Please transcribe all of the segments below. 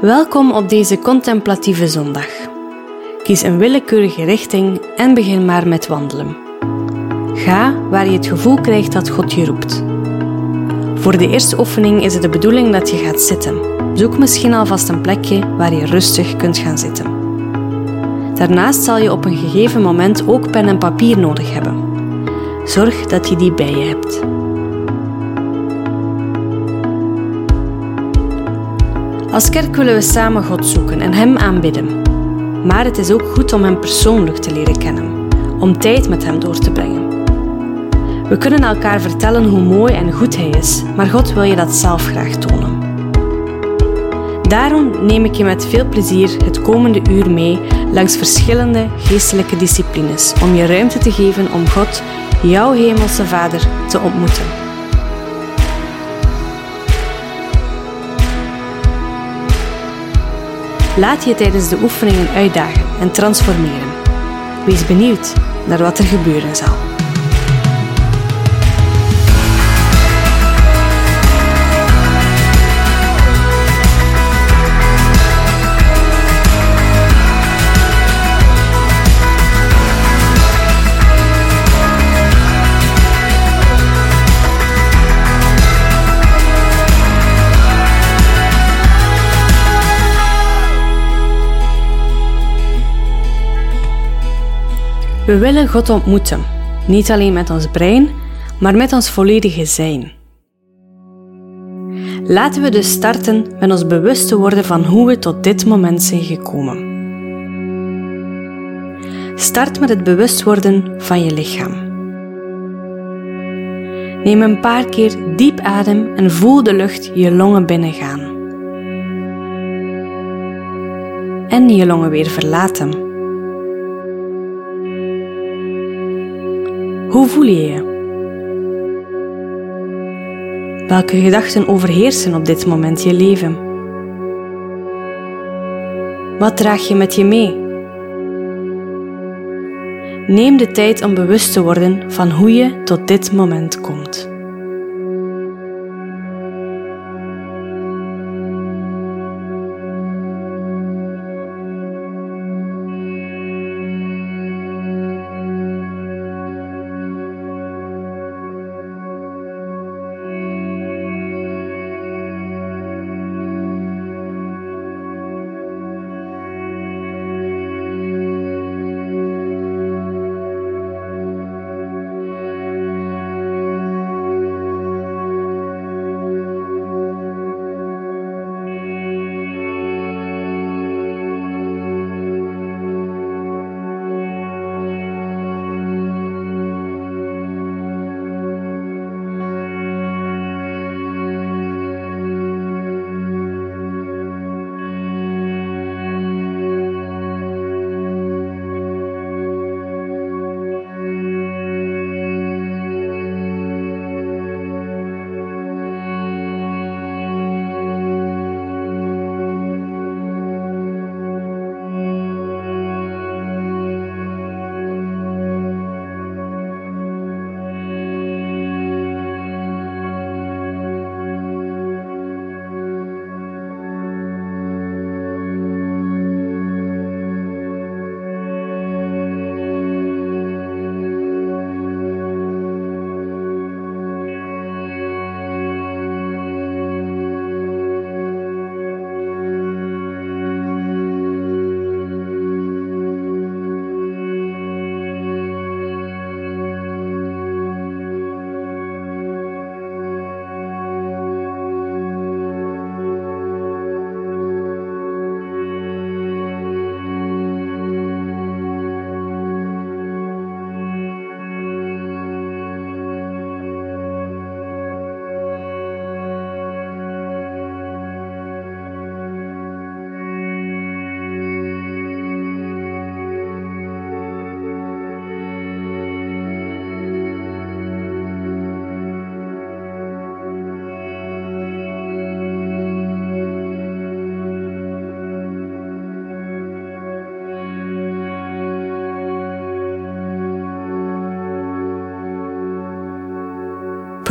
Welkom op deze contemplatieve zondag. Kies een willekeurige richting en begin maar met wandelen. Ga waar je het gevoel krijgt dat God je roept. Voor de eerste oefening is het de bedoeling dat je gaat zitten. Zoek misschien alvast een plekje waar je rustig kunt gaan zitten. Daarnaast zal je op een gegeven moment ook pen en papier nodig hebben. Zorg dat je die bij je hebt. Als kerk willen we samen God zoeken en Hem aanbidden. Maar het is ook goed om Hem persoonlijk te leren kennen, om tijd met Hem door te brengen. We kunnen elkaar vertellen hoe mooi en goed Hij is, maar God wil je dat zelf graag tonen. Daarom neem ik je met veel plezier het komende uur mee langs verschillende geestelijke disciplines om je ruimte te geven om God, jouw Hemelse Vader, te ontmoeten. Laat je tijdens de oefeningen uitdagen en transformeren. Wees benieuwd naar wat er gebeuren zal. We willen God ontmoeten, niet alleen met ons brein, maar met ons volledige zijn. Laten we dus starten met ons bewust te worden van hoe we tot dit moment zijn gekomen. Start met het bewust worden van je lichaam. Neem een paar keer diep adem en voel de lucht je longen binnengaan. En je longen weer verlaten. Hoe voel je je? Welke gedachten overheersen op dit moment je leven? Wat draag je met je mee? Neem de tijd om bewust te worden van hoe je tot dit moment komt.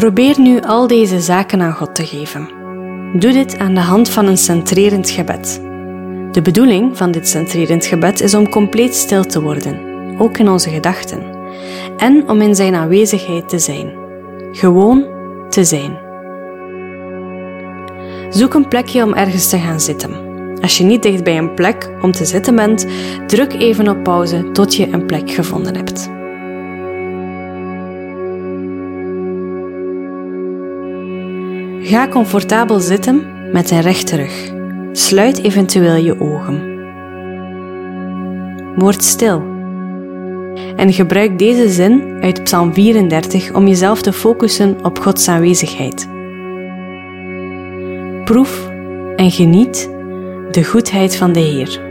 Probeer nu al deze zaken aan God te geven. Doe dit aan de hand van een centrerend gebed. De bedoeling van dit centrerend gebed is om compleet stil te worden, ook in onze gedachten, en om in Zijn aanwezigheid te zijn. Gewoon te zijn. Zoek een plekje om ergens te gaan zitten. Als je niet dicht bij een plek om te zitten bent, druk even op pauze tot je een plek gevonden hebt. Ga comfortabel zitten met een rechte rug. Sluit eventueel je ogen. Word stil. En gebruik deze zin uit Psalm 34 om jezelf te focussen op Gods aanwezigheid. Proef en geniet de goedheid van de Heer.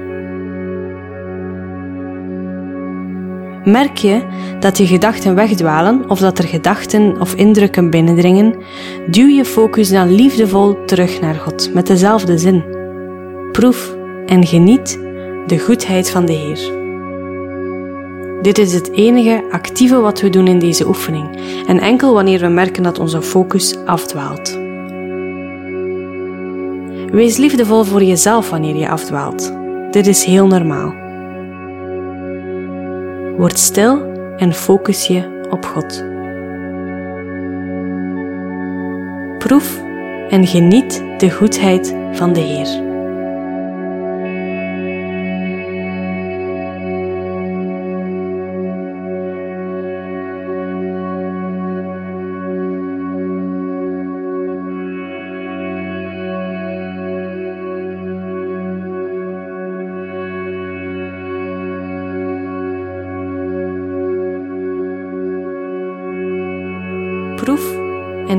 Merk je dat je gedachten wegdwalen of dat er gedachten of indrukken binnendringen, duw je focus dan liefdevol terug naar God met dezelfde zin. Proef en geniet de goedheid van de Heer. Dit is het enige actieve wat we doen in deze oefening en enkel wanneer we merken dat onze focus afdwaalt. Wees liefdevol voor jezelf wanneer je afdwaalt. Dit is heel normaal. Word stil en focus je op God. Proef en geniet de goedheid van de Heer.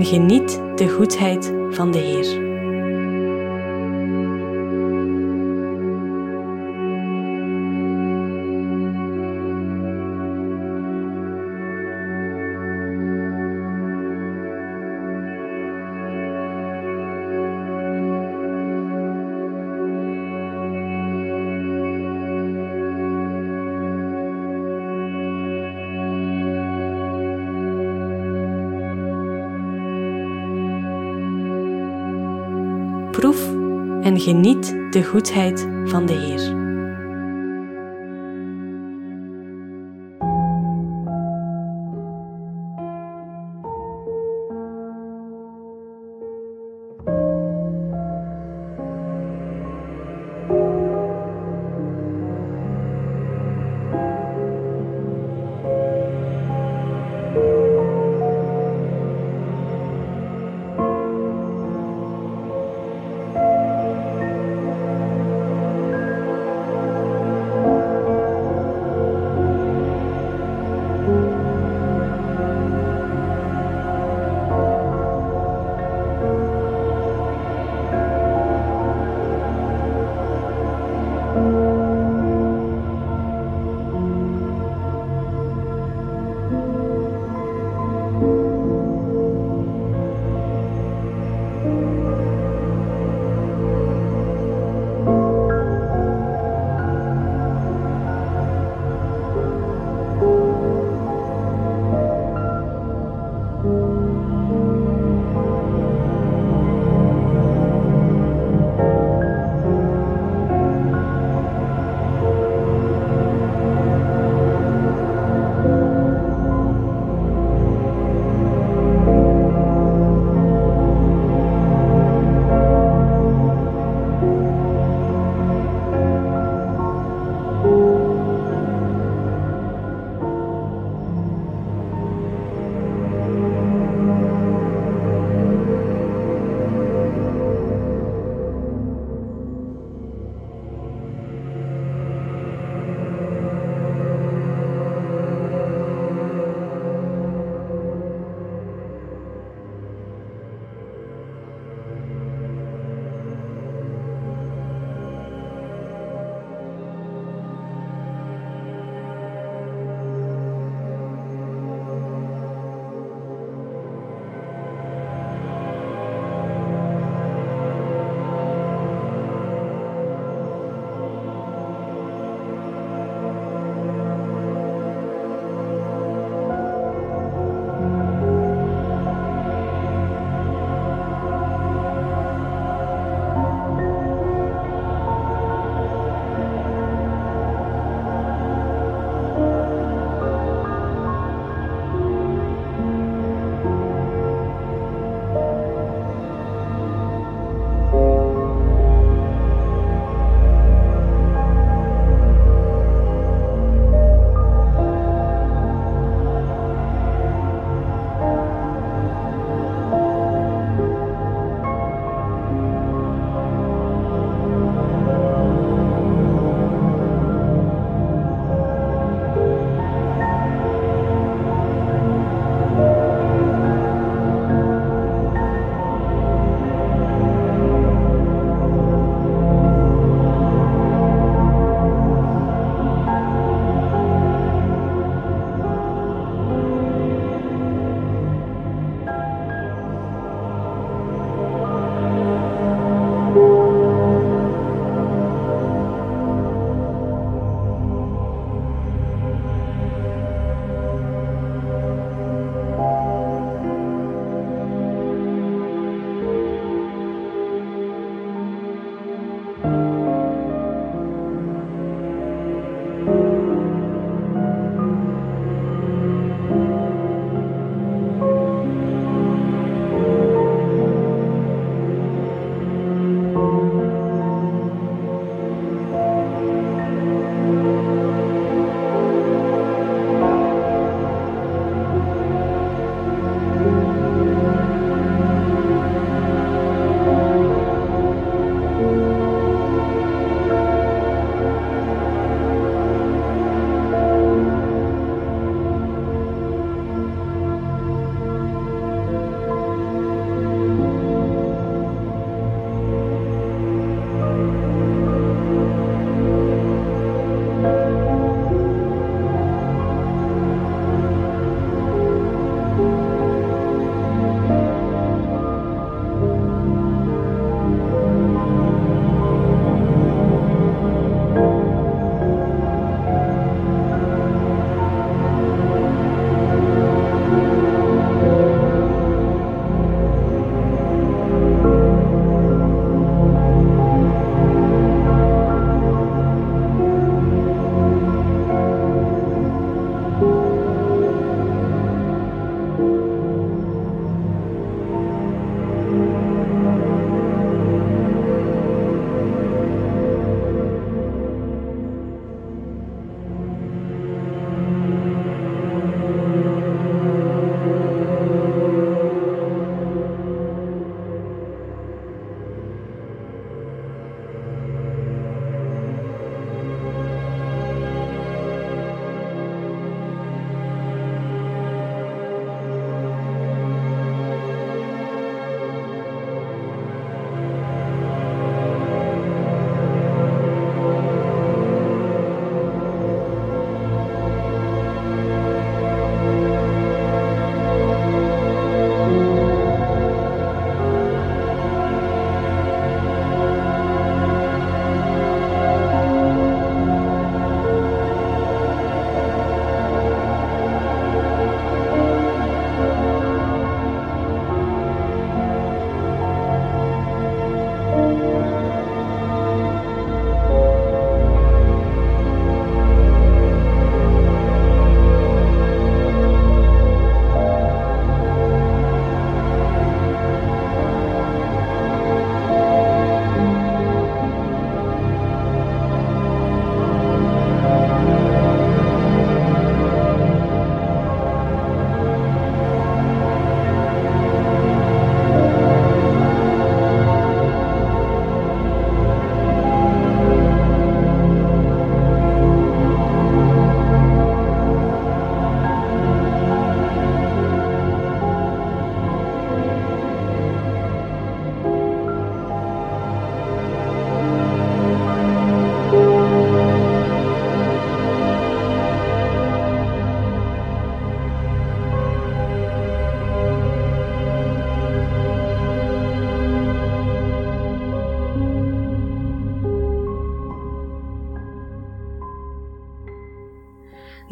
En geniet de goedheid van de Heer. Proef en geniet de goedheid van de Heer.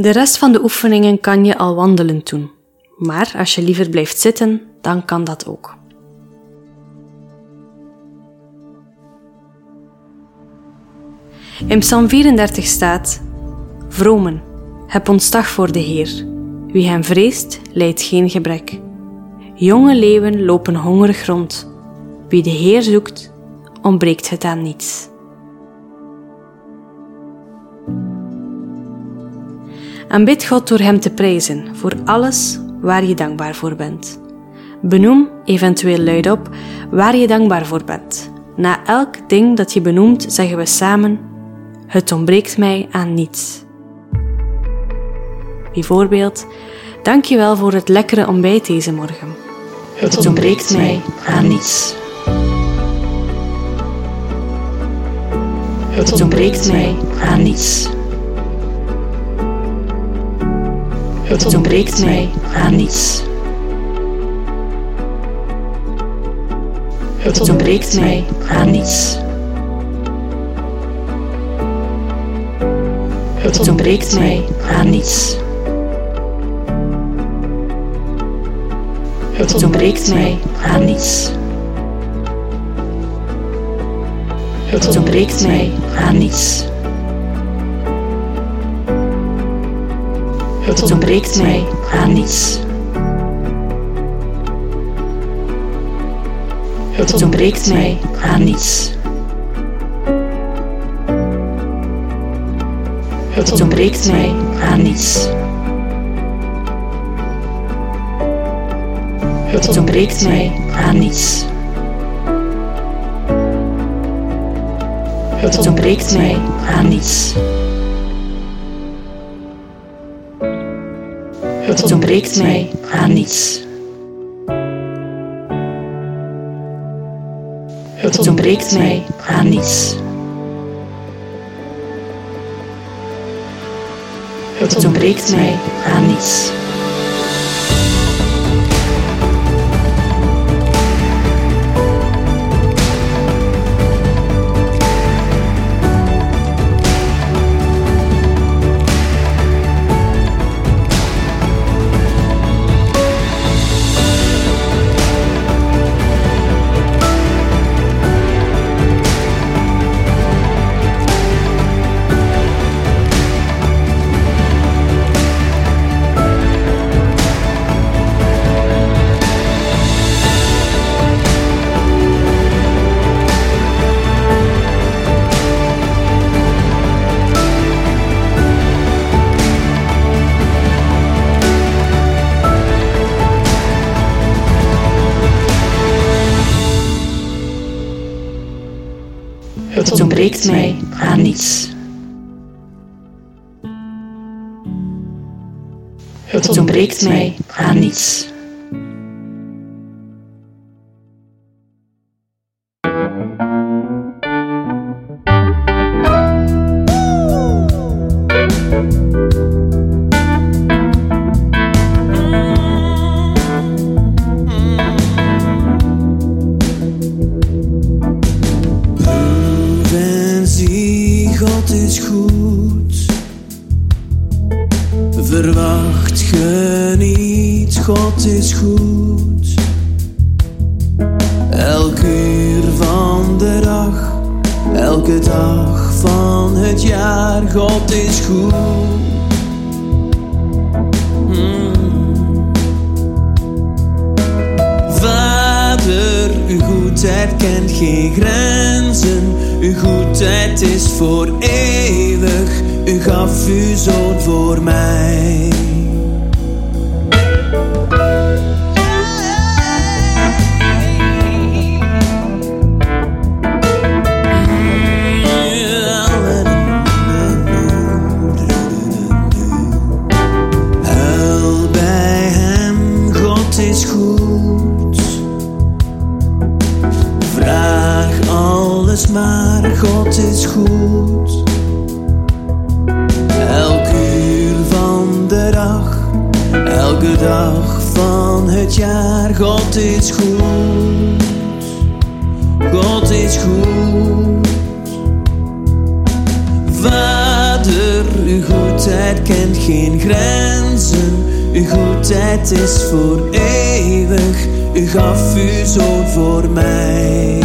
De rest van de oefeningen kan je al wandelend doen, maar als je liever blijft zitten, dan kan dat ook. In Psalm 34 staat: Vromen, heb ontzag voor de Heer. Wie hem vreest, lijdt geen gebrek. Jonge leeuwen lopen hongerig rond. Wie de Heer zoekt, ontbreekt het aan niets. Aanbid God door Hem te prijzen voor alles waar je dankbaar voor bent. Benoem eventueel luidop waar je dankbaar voor bent. Na elk ding dat je benoemt, zeggen we samen: Het ontbreekt mij aan niets. Bijvoorbeeld, dankjewel voor het lekkere ontbijt deze morgen. Het ontbreekt mij aan niets. Het ontbreekt mij aan niets. Het ontbreekt mij aan niets. Het ontbreekt mij aan niets. Het ontbreekt mij aan niets. Het ontbreekt mij aan niets. Het ontbreekt mij aan niets. Het ontbreekt mij aan niets. Het ontbreekt mij aan niets. Het ontbreekt mij aan niets. Het ontbreekt mij aan niets. Het ontbreekt mij aan niets. Het ontbreekt mij aan niets. Het ontbreekt mij aan niets. Het ontbreekt mij aan niets. Mij aan niets. Het ontbreekt mij aan niets. Elke dag van het jaar, God is goed. Hmm. Vader, uw goedheid kent geen grenzen. Uw goedheid is voor eeuwig. U gaf uw zoon voor mij. God is goed. God is goed. Vader, uw goed goedheid kent geen grenzen. Uw goedheid is voor eeuwig. U gaf uw zoon voor mij.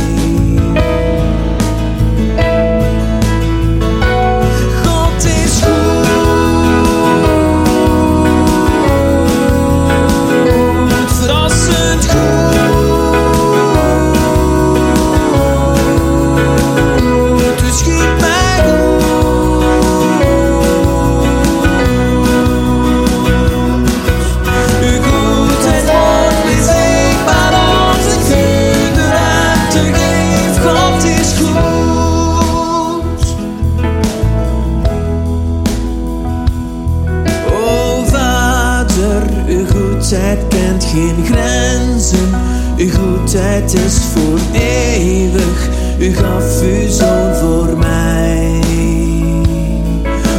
Goedheid kent geen grenzen. Uw goedheid is voor eeuwig. U gaf uw zoon voor mij.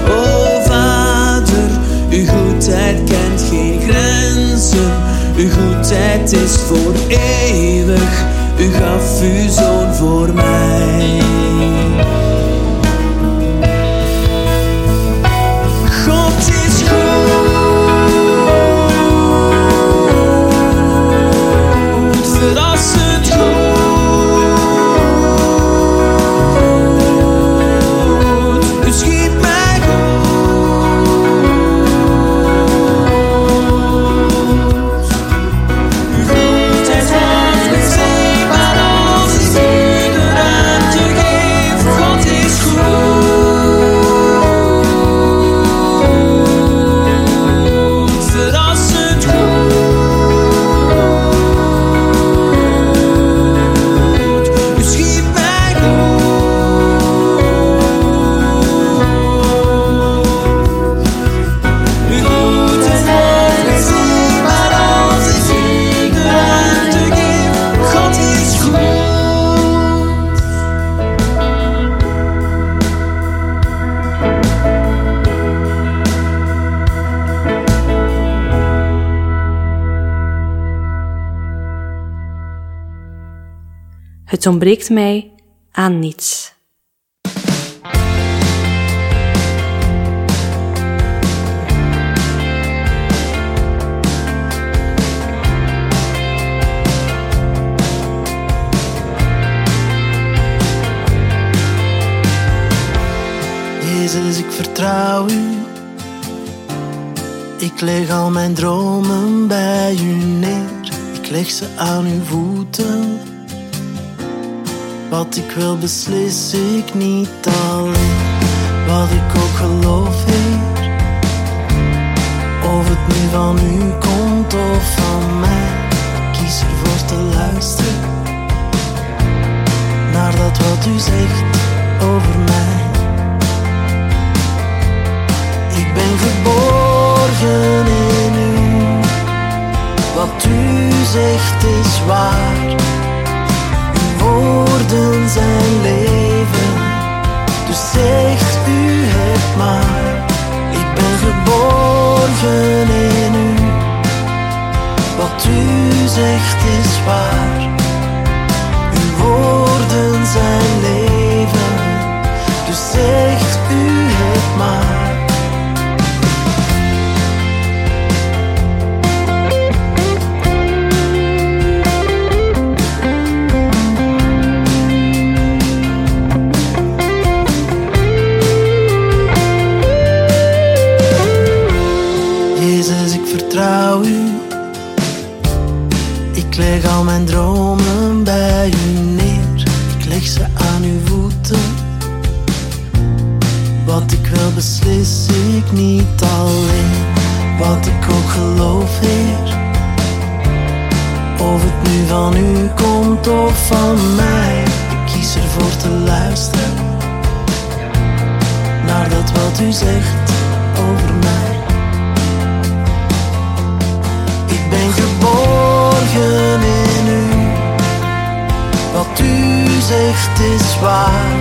O Vader, uw goedheid kent geen grenzen. Uw goedheid is voor eeuwig. U gaf uw zoon voor mij. Ontbreekt mij aan niets. Jezus, ik vertrouw u. Ik leg al mijn dromen bij u neer. Ik leg ze aan uw voeten. Wat ik wil beslis ik niet alleen. Wat ik ook geloof, Heer. Of het nu van u komt of van mij. Kies ervoor te luisteren. Naar dat wat u zegt over mij. Ik ben geborgen in u. Wat u zegt is waar. Woorden zijn leven. Dus zegt u het maar. Ik ben geborgen in u. Wat u zegt is waar. Uw woorden zijn leven. Dus zegt u het maar. Ik leg al mijn dromen bij u neer. Ik leg ze aan uw voeten. Wat ik wil beslis ik niet alleen. Wat ik ook geloof, Heer. Of het nu van u komt of van mij. Ik kies ervoor te luisteren. Naar dat wat u zegt over mij. Ben geborgen in u. Wat u zegt is waar.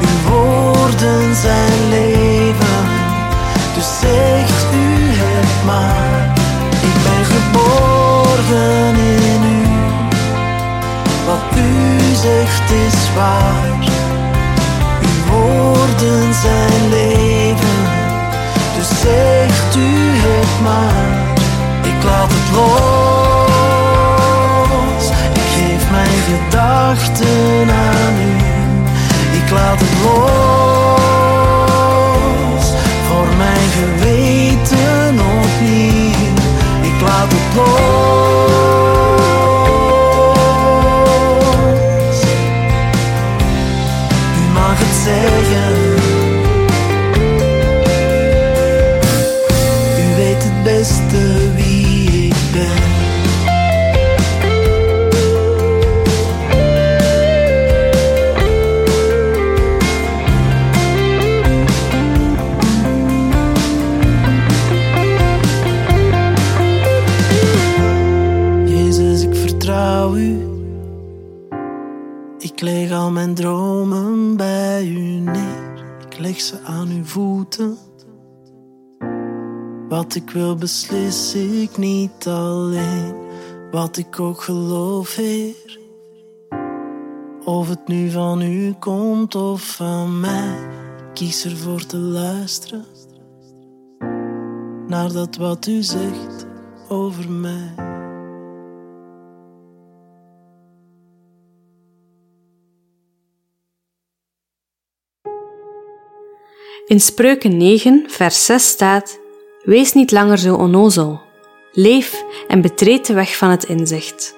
Uw woorden zijn leven. Dus zegt u het maar. Ik ben geborgen in u. Wat u zegt is waar. Uw woorden zijn leven. maar ik laat het Ik geef mijn gedachten aan u, ik laat het los. Voor mijn geweten opnieuw, ik laat het los. Ik wil beslis ik niet alleen. Wat ik ook geloof, Heer. Of het nu van u komt of van mij. Kies ervoor te luisteren. Naar dat wat u zegt over mij. In Spreuken 9, vers 6 staat: Wees niet langer zo onnozel. Leef en betreed de weg van het inzicht.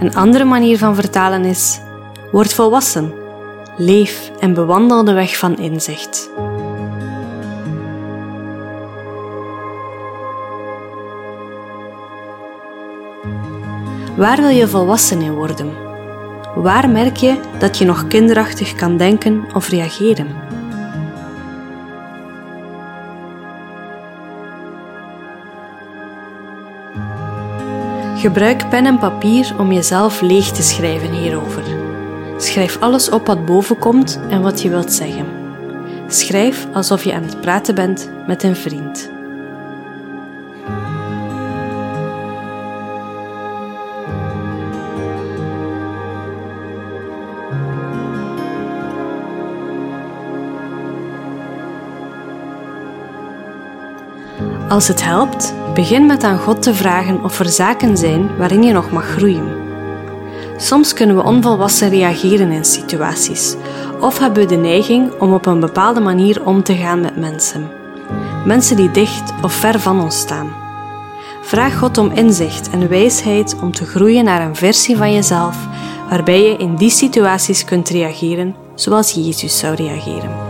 Een andere manier van vertalen is: Word volwassen. Leef en bewandel de weg van inzicht. Waar wil je volwassen in worden? Waar merk je dat je nog kinderachtig kan denken of reageren? Gebruik pen en papier om jezelf leeg te schrijven hierover. Schrijf alles op wat boven komt en wat je wilt zeggen. Schrijf alsof je aan het praten bent met een vriend. Als het helpt, begin met aan God te vragen of er zaken zijn waarin je nog mag groeien. Soms kunnen we onvolwassen reageren in situaties, of hebben we de neiging om op een bepaalde manier om te gaan met mensen. Mensen die dicht of ver van ons staan. Vraag God om inzicht en wijsheid om te groeien naar een versie van jezelf waarbij je in die situaties kunt reageren zoals Jezus zou reageren.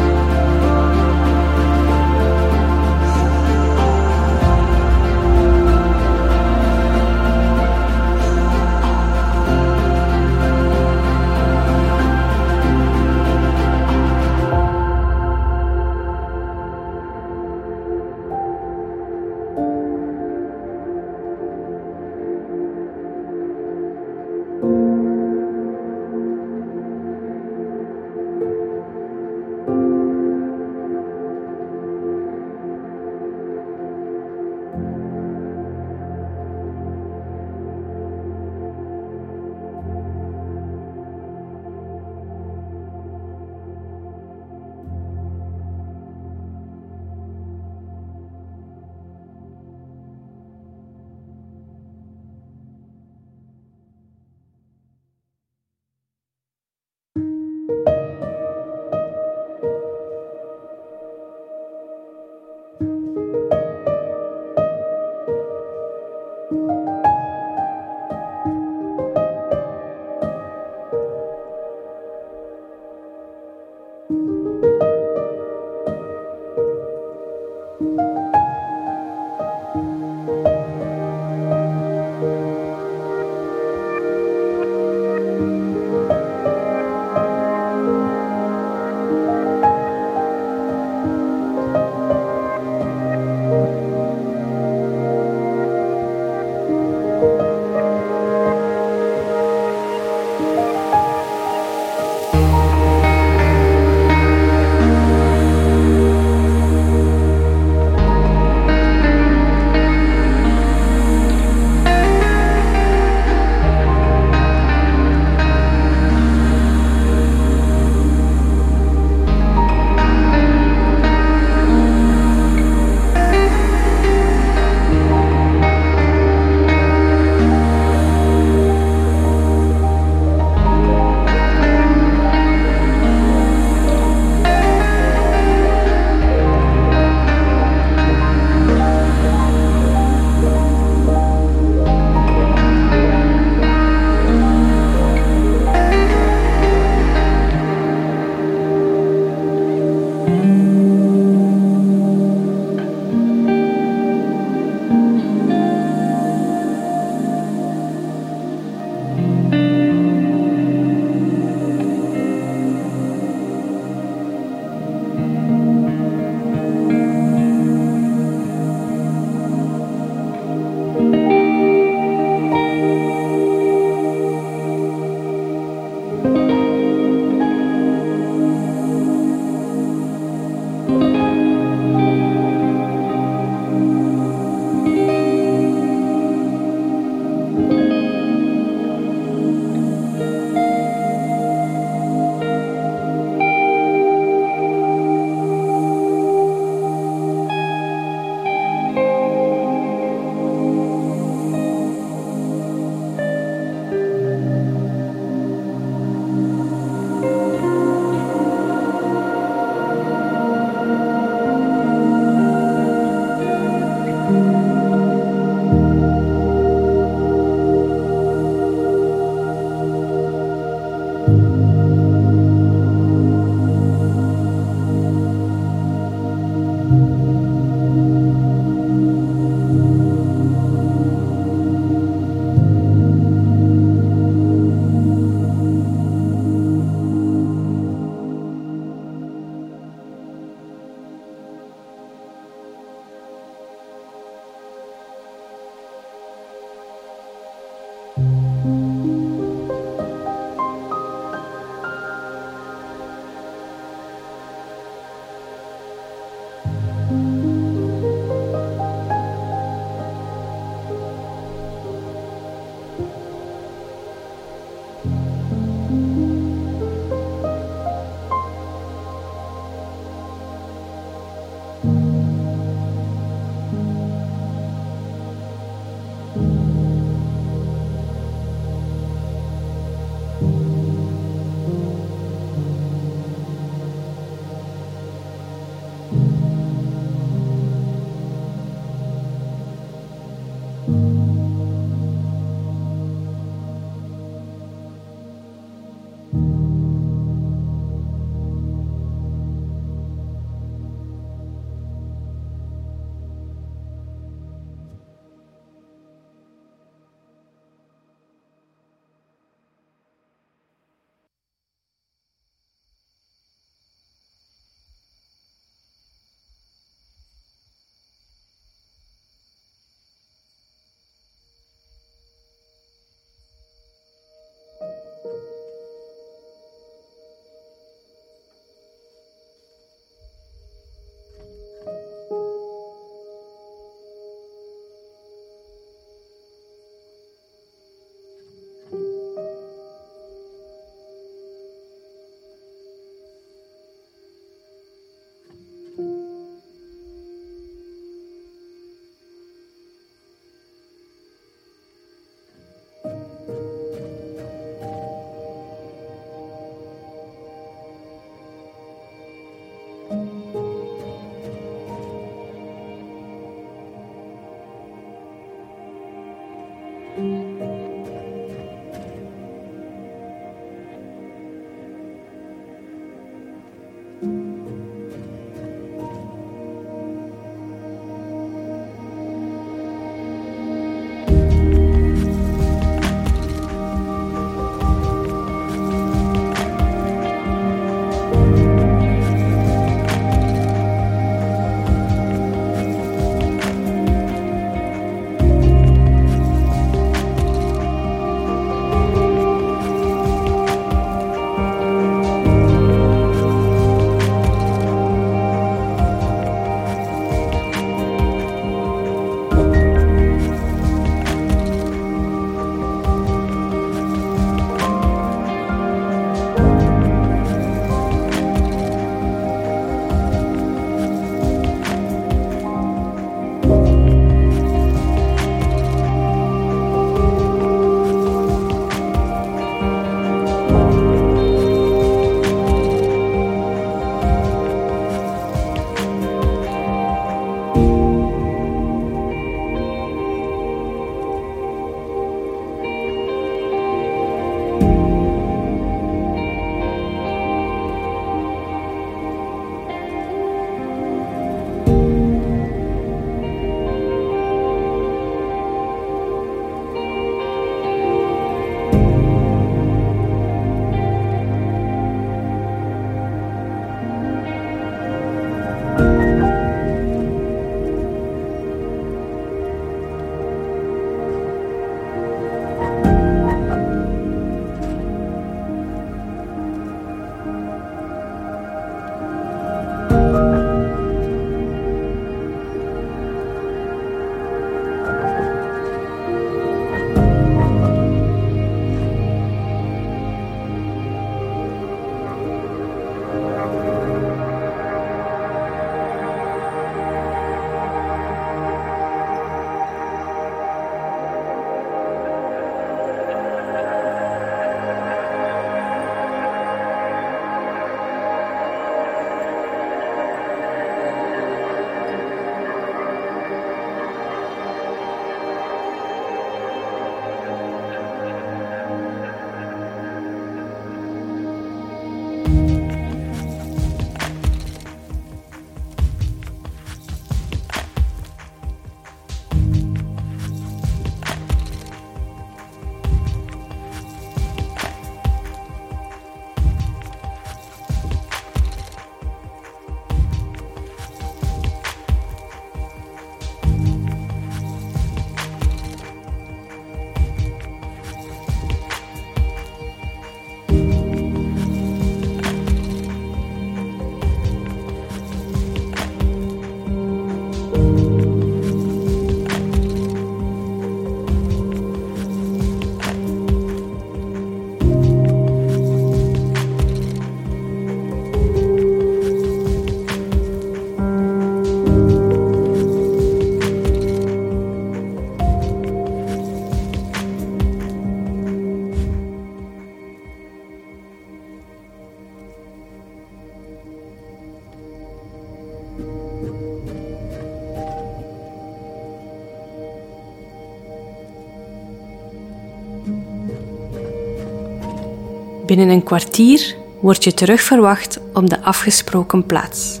Binnen een kwartier word je terug verwacht op de afgesproken plaats.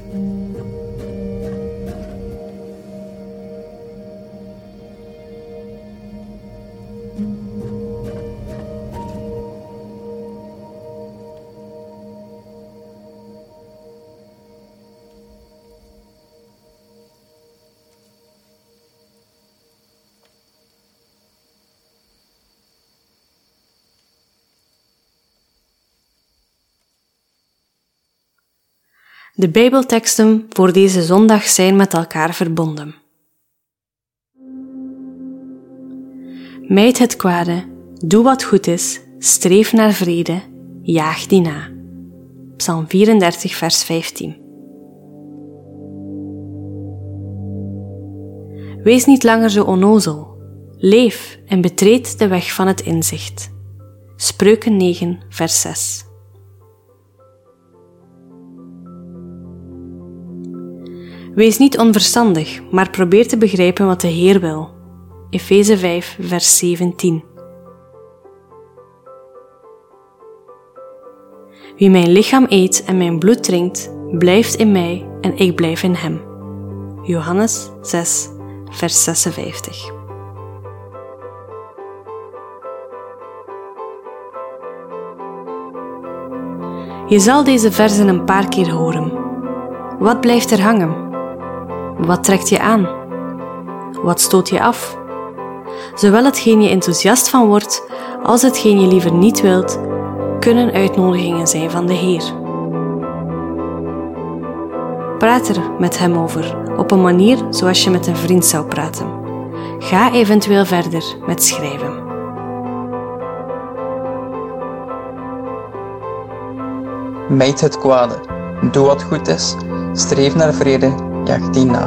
De Bijbelteksten voor deze zondag zijn met elkaar verbonden. Mijd het kwade, doe wat goed is, streef naar vrede, jaag die na. Psalm 34, vers 15. Wees niet langer zo onnozel. Leef en betreed de weg van het inzicht. Spreuken 9, vers 6. Wees niet onverstandig, maar probeer te begrijpen wat de Heer wil. Efeze 5, vers 17. Wie mijn lichaam eet en mijn bloed drinkt, blijft in mij en ik blijf in hem. Johannes 6, vers 56. Je zal deze versen een paar keer horen. Wat blijft er hangen? Wat trekt je aan? Wat stoot je af? Zowel hetgeen je enthousiast van wordt, als hetgeen je liever niet wilt, kunnen uitnodigingen zijn van de Heer. Praat er met Hem over, op een manier zoals je met een vriend zou praten. Ga eventueel verder met schrijven. Mijd het kwade, doe wat goed is, streef naar vrede jaag die na.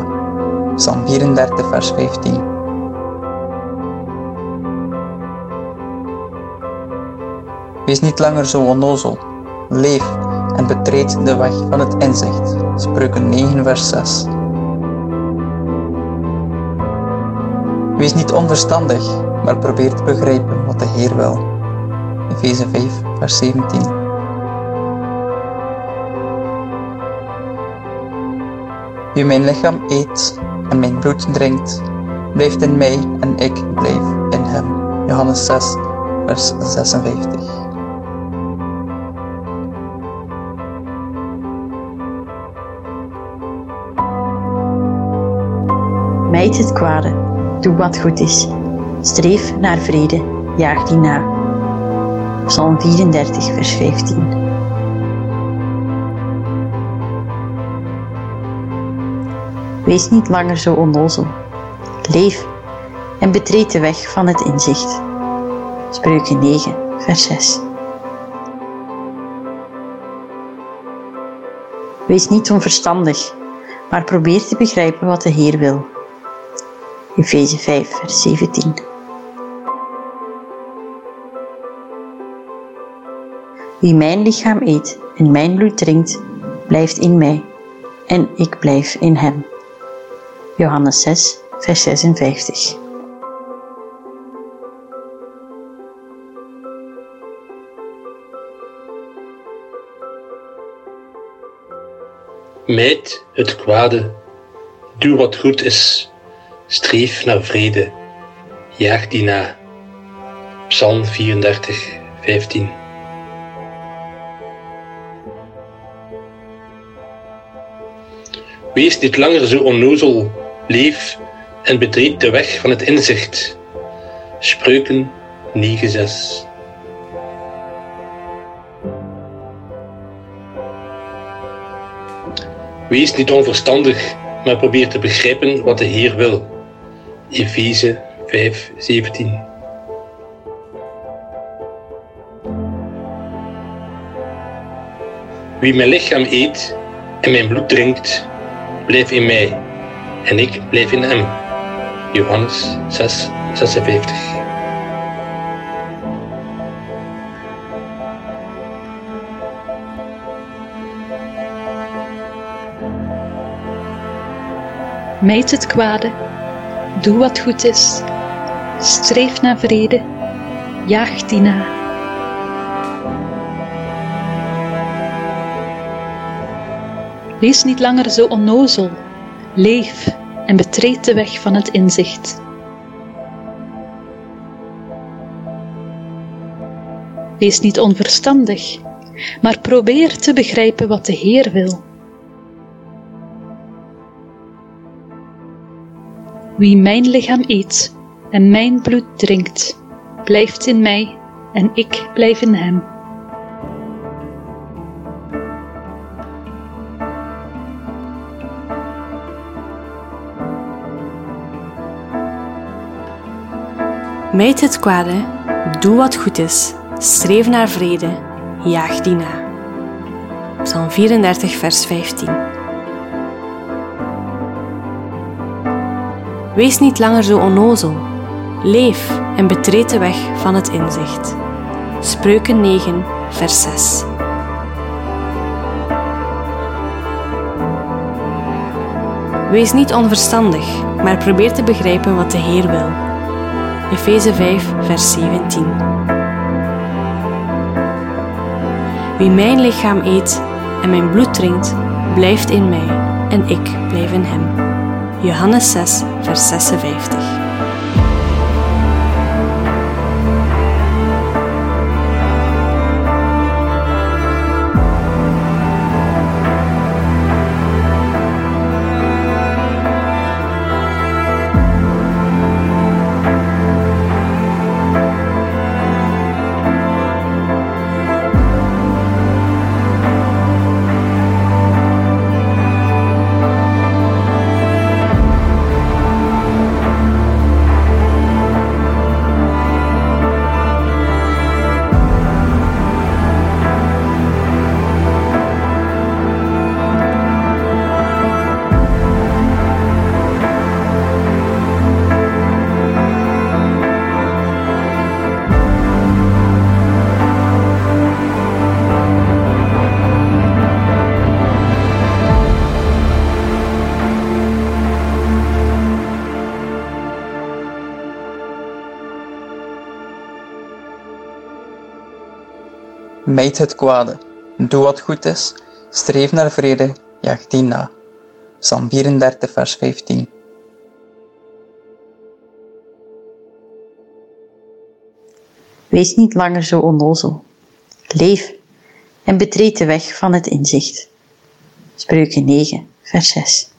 Psalm 34, vers 15. Wees niet langer zo onnozel. Leef en betreed de weg van het inzicht. Spreuken 9, vers 6. Wees niet onverstandig, maar probeer te begrijpen wat de Heer wil. Efeze 5, vers 17. Wie mijn lichaam eet en mijn bloed drinkt, blijft in mij en ik blijf in hem. Johannes 6, vers 56. Mijd het kwade, doe wat goed is. Streef naar vrede, jaag die na. Psalm 34, vers 15. Wees niet langer zo onnozel. Leef en betreed de weg van het inzicht. Spreuken 9, vers 6. Wees niet onverstandig, maar probeer te begrijpen wat de Heer wil. Efeze 5, vers 17. Wie mijn lichaam eet en mijn bloed drinkt, blijft in mij en ik blijf in hem. Johannes 6, vers 56. Mijd het kwade, doe wat goed is, streef naar vrede, jaag die na. Psalm 34, 15. Wees niet langer zo onnozel leef en betreed de weg van het inzicht. Spreuken 9:6. Wees niet onverstandig, maar probeer te begrijpen wat de Heer wil. Efeze 5:17. Wie mijn lichaam eet en mijn bloed drinkt, blijft in mij en ik bleef in hem. Johannes 6, 56. Meet het kwade, doe wat goed is, streef naar vrede, jaag die na. Wees niet langer zo onnozel Leef en betreed de weg van het inzicht. Wees niet onverstandig, maar probeer te begrijpen wat de Heer wil. Wie mijn lichaam eet en mijn bloed drinkt, blijft in mij en ik blijf in hem. Meid het kwade, doe wat goed is, streef naar vrede, jaag die na. Psalm 34, vers 15. Wees niet langer zo onnozel. Leef en betreed de weg van het inzicht. Spreuken 9, vers 6. Wees niet onverstandig, maar probeer te begrijpen wat de Heer wil. Efeze 5, vers 17. Wie mijn lichaam eet en mijn bloed drinkt, blijft in mij en ik blijf in hem. Johannes 6, vers 56. Mijd het kwade, doe wat goed is, streef naar vrede, jaag die na. Psalm 34, vers 15. Wees niet langer zo onnozel. Leef en betreed de weg van het inzicht. Spreuken 9, vers 6.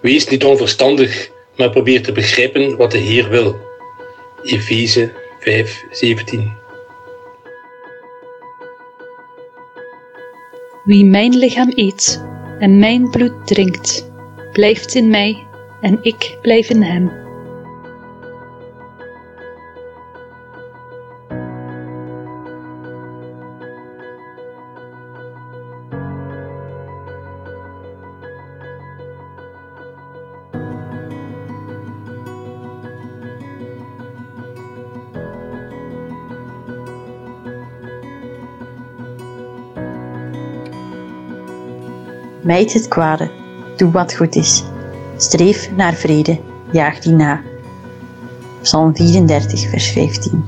Wees niet onverstandig, maar probeer te begrijpen wat de Heer wil. Efeze 5, 17. Wie mijn lichaam eet en mijn bloed drinkt, blijft in mij en ik blijf in hem. Mijd het kwade, doe wat goed is. Streef naar vrede, jaag die na. Psalm 34, vers 15.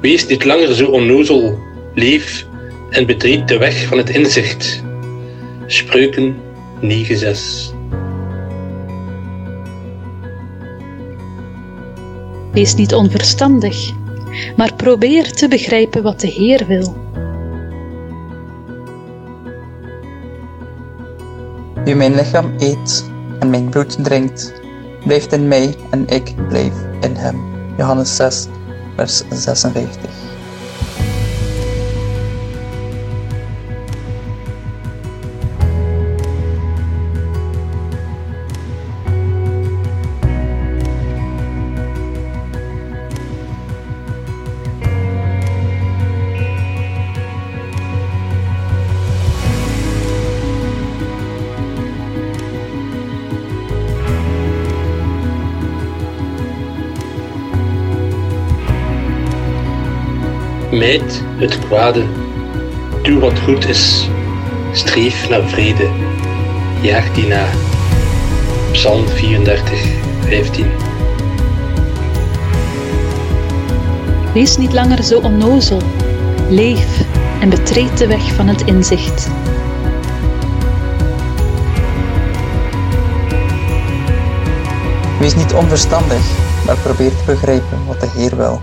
Wees niet langer zo onnozel, leef en betreed de weg van het inzicht. Spreuken 9, 6. Wees niet onverstandig, maar probeer te begrijpen wat de Heer wil. Wie mijn lichaam eet en mijn bloed drinkt, blijft in mij en ik blijf in hem. Johannes 6, vers 56. Mijd het kwade, doe wat goed is, streef naar vrede, jaag die na. Psalm 34, 15. Wees niet langer zo onnozel. Leef en betreed de weg van het inzicht. Wees niet onverstandig, maar probeer te begrijpen wat de Heer wil.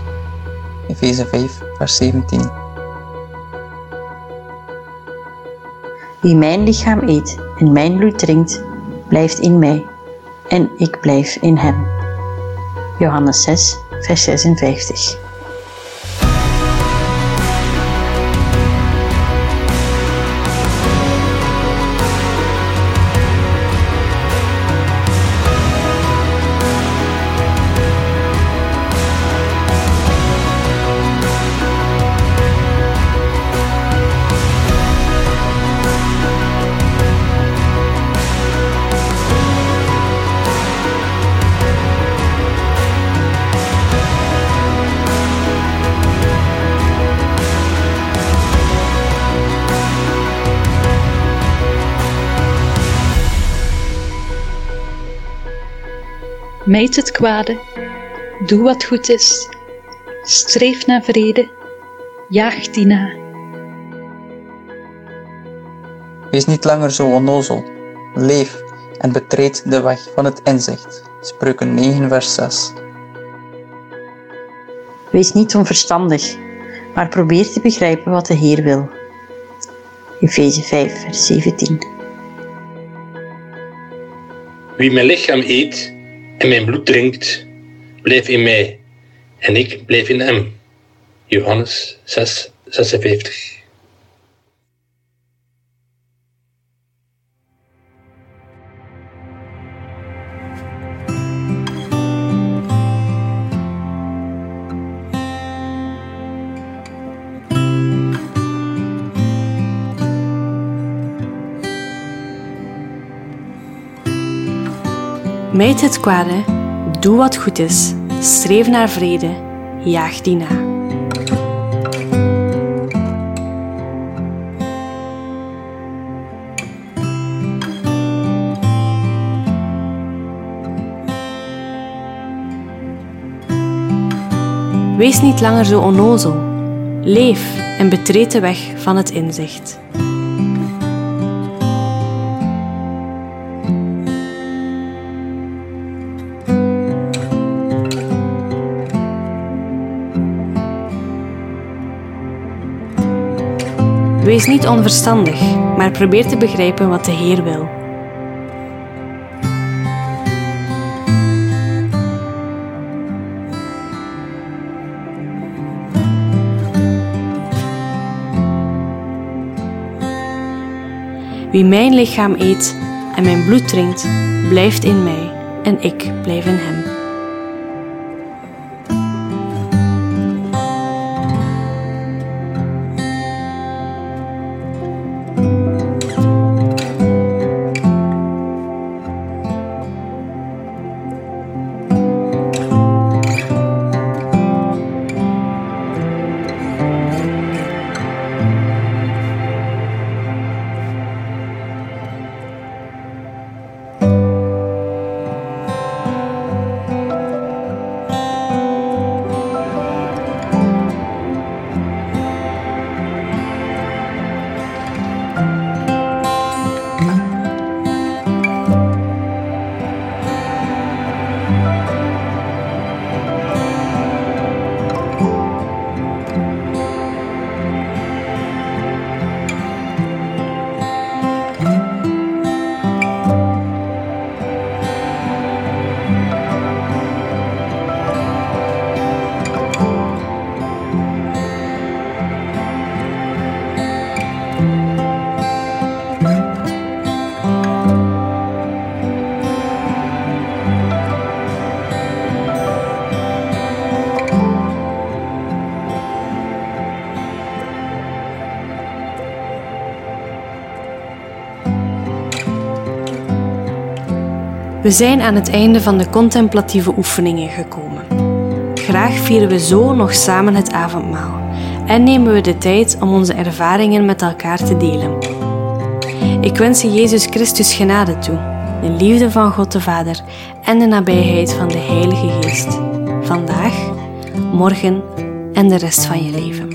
Efeze 5, vers 17. Wie mijn lichaam eet en mijn bloed drinkt, blijft in mij en ik blijf in hem. Johannes 6, vers 56. Mijd het kwade, doe wat goed is, streef naar vrede, jaag die na. Wees niet langer zo onnozel. Leef en betreed de weg van het inzicht. Spreuken 9, vers 6. Wees niet onverstandig, maar probeer te begrijpen wat de Heer wil. Efeze 5, vers 17. Wie mijn lichaam eet en mijn bloed drinkt, blijft in mij en ik blijf in hem. Johannes 6, 56. Mijd het kwade, doe wat goed is, streef naar vrede, jaag die na. Wees niet langer zo onnozel. Leef en betreed de weg van het inzicht. Wees niet onverstandig, maar probeer te begrijpen wat de Heer wil. Wie mijn lichaam eet en mijn bloed drinkt, blijft in mij en ik blijf in hem. We zijn aan het einde van de contemplatieve oefeningen gekomen. Graag vieren we zo nog samen het avondmaal en nemen we de tijd om onze ervaringen met elkaar te delen. Ik wens je Jezus Christus genade toe, de liefde van God de Vader en de nabijheid van de Heilige Geest, vandaag, morgen en de rest van je leven.